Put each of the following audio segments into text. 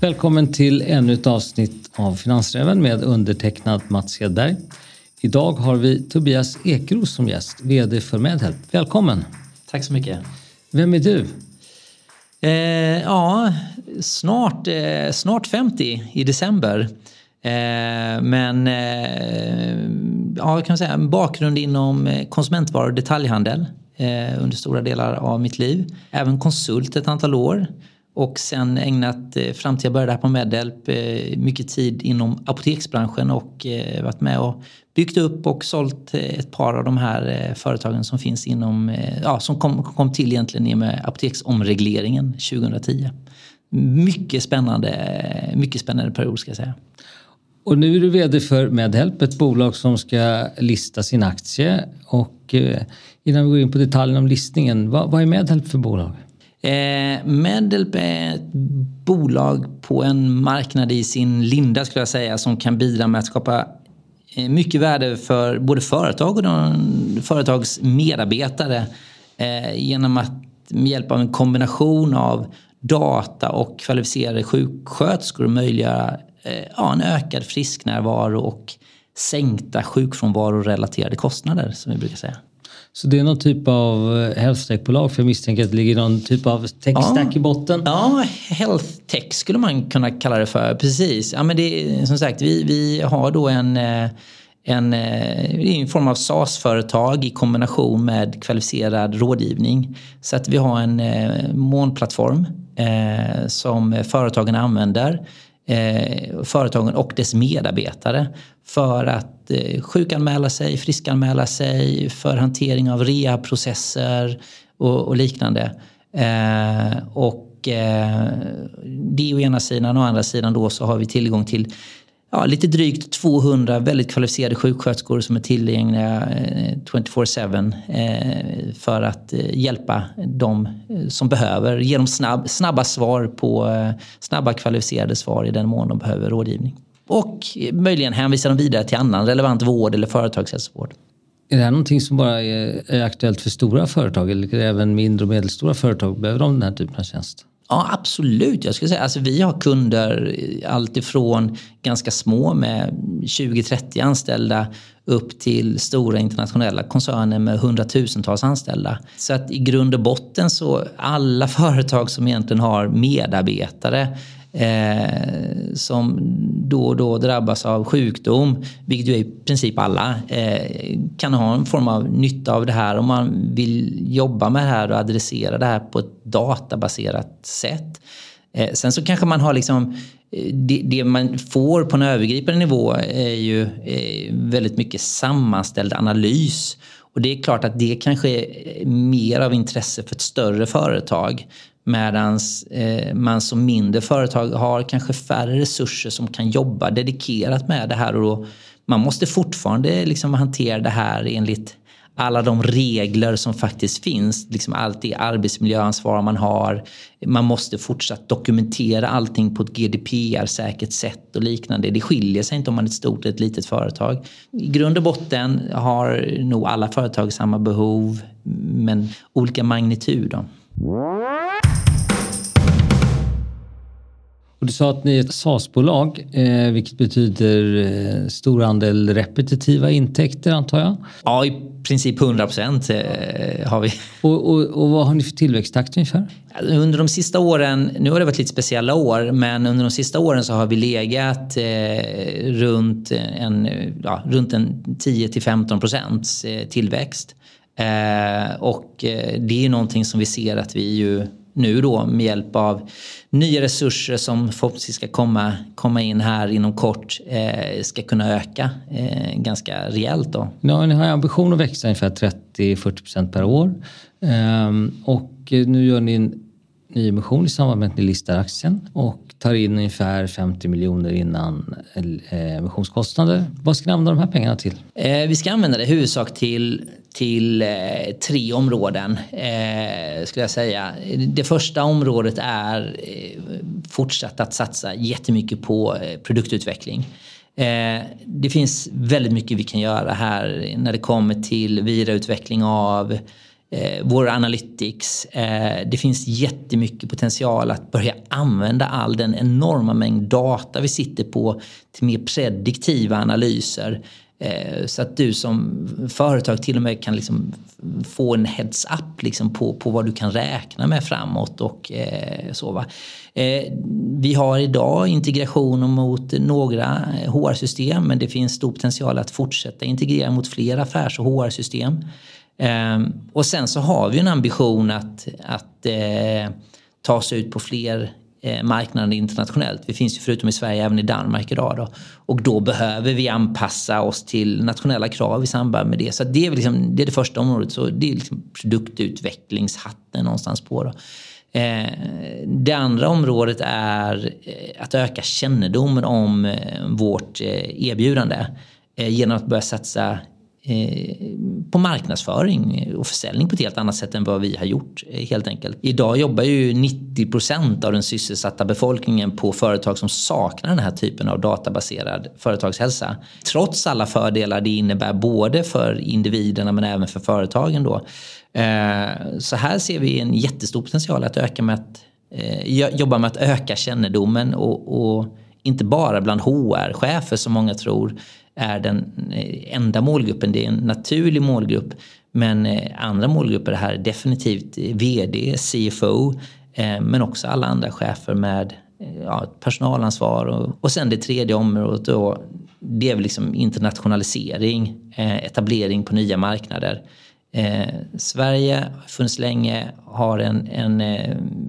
Välkommen till ännu ett avsnitt av Finansräven med undertecknad Mats Hedberg. Idag har vi Tobias Ekros som gäst, VD för Medhelp. Välkommen! Tack så mycket. Vem är du? Eh, ja, snart, eh, snart 50 i december. Eh, men eh, ja, kan säga, en bakgrund inom eh, konsumentvaror och detaljhandel eh, under stora delar av mitt liv. Även konsult ett antal år. Och sen ägnat, eh, fram till jag började här på Medhelp, eh, mycket tid inom apoteksbranschen och eh, varit med och byggt upp och sålt eh, ett par av de här eh, företagen som finns inom, eh, ja, som kom, kom till egentligen i och med apoteksomregleringen 2010. Mycket spännande, mycket spännande period ska jag säga. Och nu är du VD för Medhelp, ett bolag som ska lista sin aktie. Och innan vi går in på detaljerna om listningen, vad, vad är Medhelp för bolag? Eh, Medhelp är ett bolag på en marknad i sin linda skulle jag säga som kan bidra med att skapa eh, mycket värde för både företag och de företags medarbetare eh, genom att med hjälp av en kombination av data och kvalificerade sjuksköterskor möjliggöra eh, ja, en ökad frisknärvaro och sänkta sjukfrånvarorelaterade kostnader som vi brukar säga. Så det är någon typ av eh, health tech-bolag för jag misstänker att det ligger någon typ av tech-stack ja. i botten? Ja, health tech skulle man kunna kalla det för. Precis. Ja, men det, som sagt, vi, vi har då en, eh, en, eh, en form av SaaS-företag i kombination med kvalificerad rådgivning. Så att vi har en molnplattform eh, som företagen använder eh, företagen och dess medarbetare för att eh, sjukanmäla sig, friskanmäla sig, för hantering av rehabprocesser och, och liknande. Eh, och eh, det å ena sidan och å andra sidan då så har vi tillgång till ja, lite drygt 200 väldigt kvalificerade sjuksköterskor som är tillgängliga eh, 24-7 eh, för att eh, hjälpa de som behöver. Ge dem snabb, snabba svar på snabba kvalificerade svar i den mån de behöver rådgivning. Och möjligen hänvisa dem vidare till annan relevant vård eller företagshälsovård. Är det här någonting som bara är aktuellt för stora företag eller även mindre och medelstora företag? Behöver de den här typen av tjänst? Ja, absolut. Jag skulle säga alltså, vi har kunder alltifrån ganska små med 20-30 anställda upp till stora internationella koncerner med hundratusentals anställda. Så att i grund och botten så alla företag som egentligen har medarbetare eh, som då och då drabbas av sjukdom, vilket ju är i princip alla, eh, kan ha en form av nytta av det här om man vill jobba med det här och adressera det här på ett databaserat sätt. Eh, sen så kanske man har liksom eh, det, det, man får på en övergripande nivå är ju eh, väldigt mycket sammanställd analys. Och det är klart att det kanske är mer av intresse för ett större företag. Medan eh, man som mindre företag har kanske färre resurser som kan jobba dedikerat med det här. Och man måste fortfarande liksom hantera det här enligt alla de regler som faktiskt finns. Liksom allt det arbetsmiljöansvar man har. Man måste fortsatt dokumentera allting på ett GDPR-säkert sätt och liknande. Det skiljer sig inte om man är ett stort eller ett litet företag. I grund och botten har nog alla företag samma behov men olika magnitud. Då. Och du sa att ni är ett SAS-bolag, eh, vilket betyder eh, stor andel repetitiva intäkter antar jag? Ja, i princip 100 procent eh, har vi. Och, och, och, vad har ni för tillväxttakt ungefär? Under de sista åren, nu har det varit lite speciella år, men under de sista åren så har vi legat eh, runt en, ja, runt en 10 till 15 procents eh, tillväxt. Eh, och det är någonting som vi ser att vi ju nu då med hjälp av nya resurser som förhoppningsvis ska komma, komma in här inom kort eh, ska kunna öka eh, ganska rejält. Då. Ja, ni har ambition att växa ungefär 30-40% per år. Ehm, och nu gör ni en nyemission i samband med att ni listar aktien och tar in ungefär 50 miljoner innan eh, emissionskostnader. Vad ska ni använda de här pengarna till? Eh, vi ska använda det i huvudsak till, till eh, tre områden eh, skulle jag säga. Det första området är eh, fortsatt att satsa jättemycket på eh, produktutveckling. Eh, det finns väldigt mycket vi kan göra här när det kommer till vidareutveckling av eh, vår analytics. Eh, det finns jättemycket potential att börja använda all den enorma mängd data vi sitter på till mer prediktiva analyser. Eh, så att du som företag till och med kan liksom få en heads-up liksom på, på vad du kan räkna med framåt. och eh, så. Va? Eh, vi har idag integration mot några HR-system men det finns stor potential att fortsätta integrera mot fler affärs och HR-system. Och sen så har vi en ambition att, att ta sig ut på fler Eh, marknaden internationellt. Vi finns ju förutom i Sverige även i Danmark idag. Då. Och då behöver vi anpassa oss till nationella krav i samband med det. Så det är, liksom, det, är det första området. Så det är liksom produktutvecklingshatten någonstans på. Då. Eh, det andra området är eh, att öka kännedomen om vårt erbjudande genom att börja satsa Eh, på marknadsföring och försäljning på ett helt annat sätt än vad vi har gjort eh, helt enkelt. Idag jobbar ju 90 procent av den sysselsatta befolkningen på företag som saknar den här typen av databaserad företagshälsa. Trots alla fördelar det innebär både för individerna men även för företagen då. Eh, så här ser vi en jättestor potential att öka med att jobba med att öka kännedomen och, och inte bara bland HR-chefer som många tror är den eh, enda målgruppen. Det är en naturlig målgrupp. Men eh, andra målgrupper här är definitivt eh, VD, CFO men också alla andra chefer med ja, personalansvar. Och, och sen det tredje området då, det är väl liksom internationalisering, etablering på nya marknader. Eh, Sverige har funnits länge, har en, en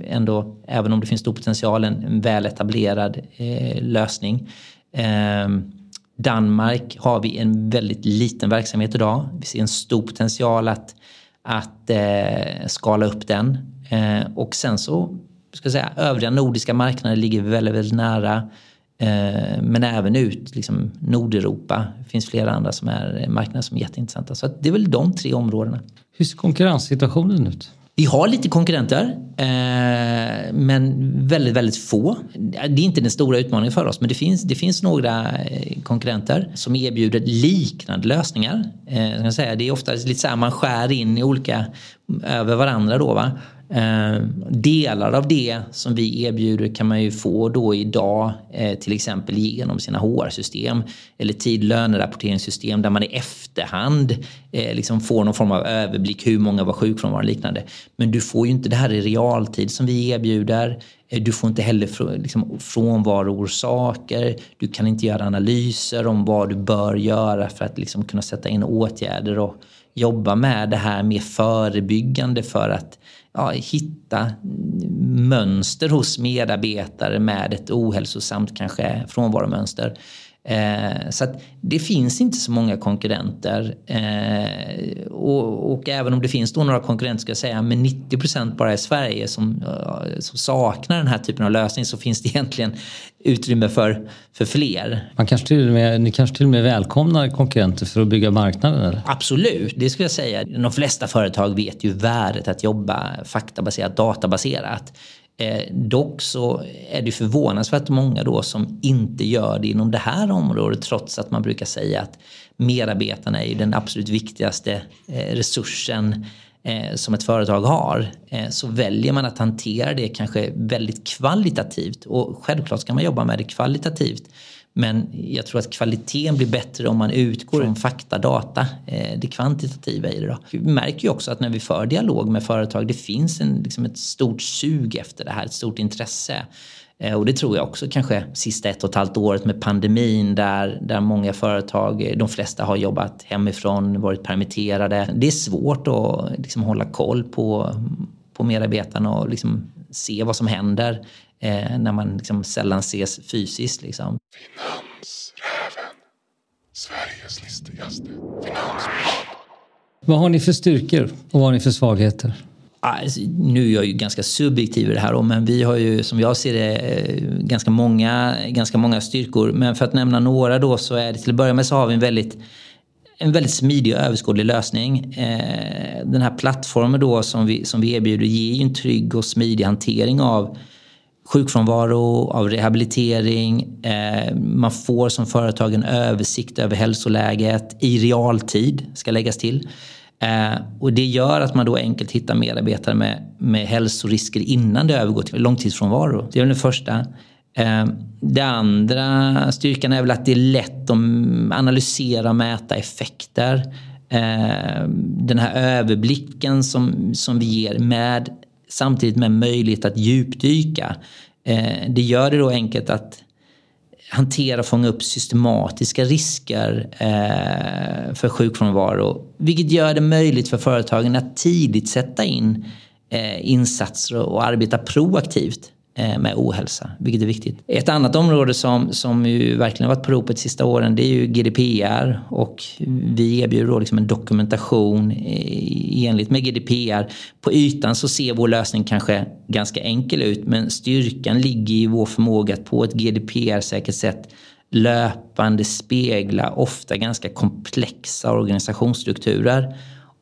ändå, även om det finns stor potential, en, en väl etablerad eh, lösning. Ehm, Danmark har vi en väldigt liten verksamhet idag. Vi ser en stor potential att, att eh, skala upp den. Eh, och sen så, ska jag säga, övriga nordiska marknader ligger väldigt, väldigt nära. Eh, men även ut, liksom Nordeuropa. Det finns flera andra som är marknader som är jätteintressanta. Så det är väl de tre områdena. Hur ser konkurrenssituationen ut? Vi har lite konkurrenter, eh, men väldigt, väldigt få. Det är inte den stora utmaningen för oss, men det finns, det finns några eh, konkurrenter som erbjuder liknande lösningar. Eh, säga. Det är ofta lite så här man skär in i olika över varandra. Då, va? Eh, delar av det som vi erbjuder kan man ju få då idag eh, till exempel genom sina HR-system eller tid lönerapporteringssystem där man i efterhand eh, liksom får någon form av överblick hur många var sjukfrånvaro och liknande. Men du får ju inte det här i realtid som vi erbjuder. Eh, du får inte heller liksom, frånvaroorsaker. Du kan inte göra analyser om vad du bör göra för att liksom, kunna sätta in åtgärder och jobba med det här mer förebyggande för att ja, hitta mönster hos medarbetare med ett ohälsosamt kanske frånvaromönster. Eh, så det finns inte så många konkurrenter. Eh, och, och, även om det finns då några konkurrenter ska jag säga, men 90% bara i Sverige som, som, saknar den här typen av lösning så finns det egentligen utrymme för, för fler. Man kanske till med, ni kanske till och med välkomnar konkurrenter för att bygga marknaden? Eller? Absolut, det skulle jag säga. De flesta företag vet ju värdet att jobba faktabaserat, databaserat. Eh, dock så är det förvånansvärt många då som inte gör det inom det här området trots att man brukar säga att medarbetarna är den absolut viktigaste eh, resursen eh, som ett företag har. Eh, så väljer man att hantera det kanske väldigt kvalitativt och självklart ska man jobba med det kvalitativt men jag tror att kvaliteten blir bättre om man utgår från fakta, data, eh, det kvantitativa i det. Då. Vi märker ju också att när vi för dialog med företag, det finns en, liksom ett stort sug efter det här, ett stort intresse. Eh, och det tror jag också kanske sista ett och ett halvt året med pandemin där, där många företag, eh, de flesta har jobbat hemifrån, varit permitterade. Det är svårt att liksom hålla koll på, på medarbetarna och liksom se vad som händer eh, när man liksom sällan ses fysiskt. Liksom. Finansräven, Sveriges listigaste finanspodd. Vad har ni för styrkor och vad har ni för svagheter? Alltså, nu är jag ju ganska subjektiv i det här men vi har ju som jag ser det eh, ganska många, ganska många styrkor. Men för att nämna några då så är det till att börja med så har vi en väldigt en väldigt smidig och överskådlig lösning. Eh, den här plattformen då som vi, som vi erbjuder ger ju en trygg och smidig hantering av sjukfrånvaro, av rehabilitering. Eh, man får som företag en översikt över hälsoläget i realtid, ska läggas till. Eh, och det gör att man då enkelt hittar medarbetare med, med hälsorisker innan det övergår till långtidsfrånvaro. Det är det första. Eh, det andra styrkan är väl att det är lätt att analysera och mäta effekter. Eh, den här överblicken som, som vi ger med samtidigt med möjlighet att djupdyka. Eh, det gör det då enkelt att hantera och fånga upp systematiska risker eh, för sjukfrånvaro. Vilket gör det möjligt för företagen att tidigt sätta in eh, insatser och arbeta proaktivt Eh, med ohälsa, vilket är viktigt. Ett annat område som, som ju verkligen varit på ropet de sista åren det är ju GDPR och vi erbjuder då liksom en dokumentation i enlighet med GDPR. På ytan så ser vår lösning kanske ganska enkel ut men styrkan ligger i vår förmåga att på ett GDPR-säkert sätt löpande spegla ofta ganska komplexa organisationsstrukturer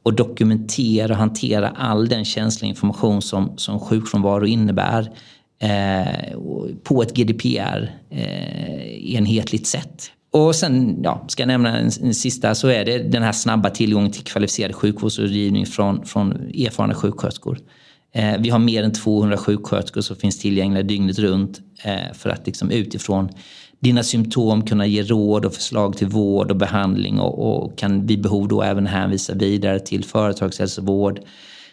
och dokumentera och hantera all den känsliga information som, som sjukfrånvaro innebär eh, på ett GDPR-enhetligt eh, sätt. Och sen, ja, ska jag nämna en, en, sista, så är det den här snabba tillgången till kvalificerad sjukvårdsrådgivning från, från erfarna sjuksköterskor. Eh, vi har mer än 200 sjuksköterskor som finns tillgängliga dygnet runt eh, för att liksom utifrån dina symptom kunna ge råd och förslag till vård och behandling och, och kan vid behov då även hänvisa vidare till företagshälsovård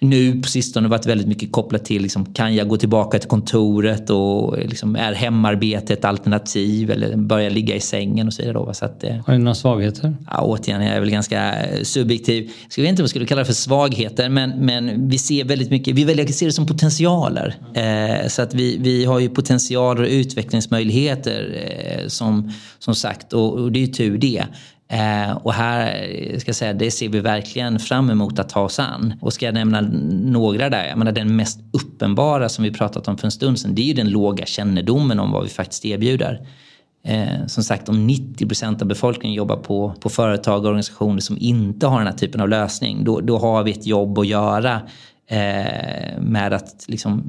nu på sistone varit väldigt mycket kopplat till liksom, kan jag gå tillbaka till kontoret och liksom, är hemarbete ett alternativ eller börja ligga i sängen och så vidare. Då, så att, eh, Har du några svagheter? Ja, återigen, jag är väl ganska eh, subjektiv. Jag vet inte vad jag skulle kalla det för svagheter men, men vi ser väldigt mycket, vi väljer att se det som potentialer. Eh, så att vi, vi har ju potentialer och utvecklingsmöjligheter eh, som, som sagt och, och det är ju tur det. Eh, och här eh, ska jag säga, det ser vi verkligen fram emot att ta oss an. Och ska jag nämna några där, jag menar den mest uppenbara som vi pratat om för en stund sedan, det är ju den låga kännedomen om vad vi faktiskt erbjuder. Eh, som sagt, om 90 procent av befolkningen jobbar på, på företag och organisationer som inte har den här typen av lösning, då, då har vi ett jobb att göra Eh, med att liksom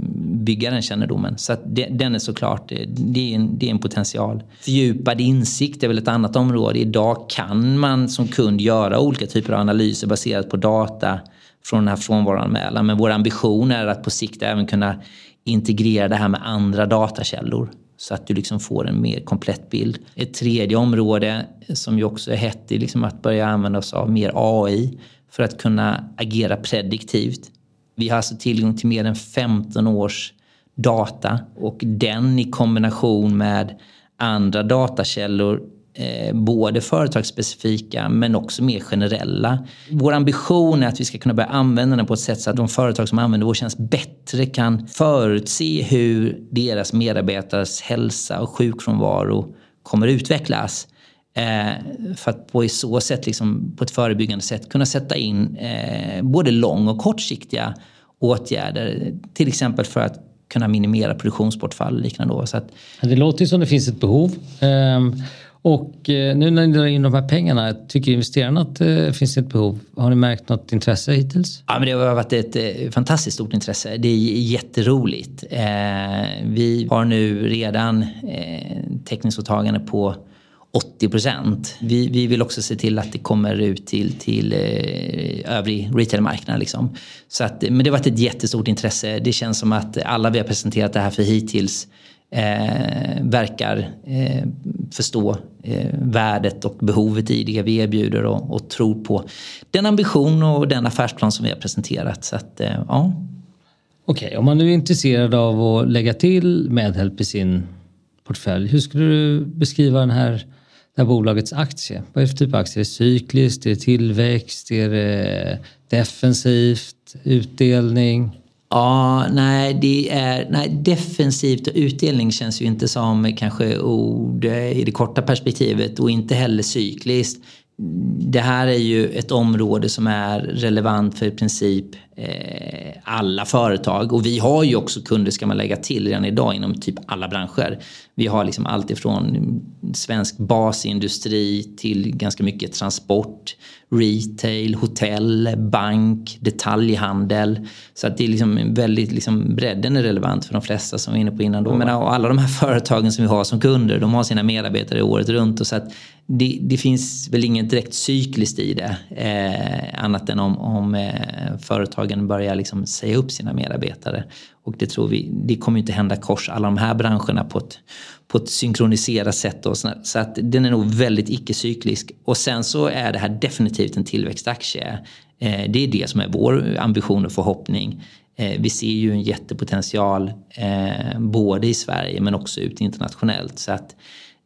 bygga den kännedomen. Så det, den är såklart, eh, det är, en, det är en potential. Fördjupad insikt är väl ett annat område. Idag kan man som kund göra olika typer av analyser baserat på data från den här frånvaroanmälan. Men vår ambition är att på sikt även kunna integrera det här med andra datakällor så att du liksom får en mer komplett bild. Ett tredje område som ju också är hett är liksom att börja använda oss av mer AI för att kunna agera prediktivt. Vi har alltså tillgång till mer än 15 års data och den i kombination med andra datakällor eh, både företagsspecifika men också mer generella. Vår ambition är att vi ska kunna börja använda den på ett sätt så att de företag som använder vår tjänst bättre kan förutse hur deras medarbetares hälsa och sjukfrånvaro kommer utvecklas. Eh, för att på så sätt, liksom, på ett förebyggande sätt kunna sätta in eh, både lång och kortsiktiga åtgärder. Till exempel för att kunna minimera produktionsbortfall och liknande. Så att... Det låter ju som det finns ett behov. Ehm, och eh, nu när ni drar in de här pengarna, tycker investerarna att det finns ett behov? Har ni märkt något intresse hittills? Ja, men det har varit ett fantastiskt stort intresse. Det är jätteroligt. Vi har nu redan täckningsåtagande på 80 procent. Vi, vi vill också se till att det kommer ut till, till eh, övrig retailmarknad. Liksom. Så att, men det har varit ett jättestort intresse. Det känns som att alla vi har presenterat det här för hittills eh, verkar eh, förstå eh, värdet och behovet i det vi erbjuder och, och tror på den ambition och den affärsplan som vi har presenterat. Så att, eh, ja. Okej, okay, om man nu är intresserad av att lägga till Medhelp i sin portfölj, hur skulle du beskriva den här det här bolagets aktie? Vad är det för typ av aktie? Är det cykliskt? Är det tillväxt? Är det eh, defensivt? Utdelning? Ja, nej, det är, nej, defensivt och utdelning känns ju inte som kanske ord eh, i det korta perspektivet och inte heller cykliskt. Det här är ju ett område som är relevant för i princip Eh, alla företag. Och vi har ju också kunder, ska man lägga till, redan idag inom typ alla branscher. Vi har liksom allt ifrån svensk basindustri till ganska mycket transport, retail, hotell, bank, detaljhandel. Så att det är liksom väldigt, liksom, bredden är relevant för de flesta som vi var inne på innan. Då. Men, och alla de här företagen som vi har som kunder, de har sina medarbetare året runt. Och så att det, det finns väl inget direkt cykliskt i det. Eh, annat än om, om eh, företagen börjar liksom säga upp sina medarbetare. Och det tror vi, det kommer inte hända kors alla de här branscherna på ett, på ett synkroniserat sätt. Och så, så att den är nog väldigt icke-cyklisk. Och sen så är det här definitivt en tillväxtaktie. Eh, det är det som är vår ambition och förhoppning. Eh, vi ser ju en jättepotential eh, både i Sverige men också ut internationellt. Så att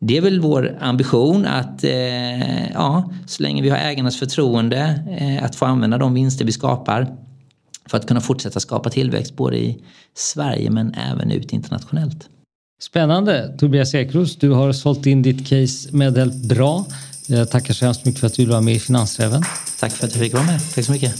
det är väl vår ambition att eh, ja, så länge vi har ägarnas förtroende eh, att få använda de vinster vi skapar för att kunna fortsätta skapa tillväxt både i Sverige men även ut internationellt. Spännande! Tobias Ekros, du har sålt in ditt case medhjälp bra. Jag tackar så hemskt mycket för att du var med i Finansräven. Tack för att jag fick vara med. Tack så mycket.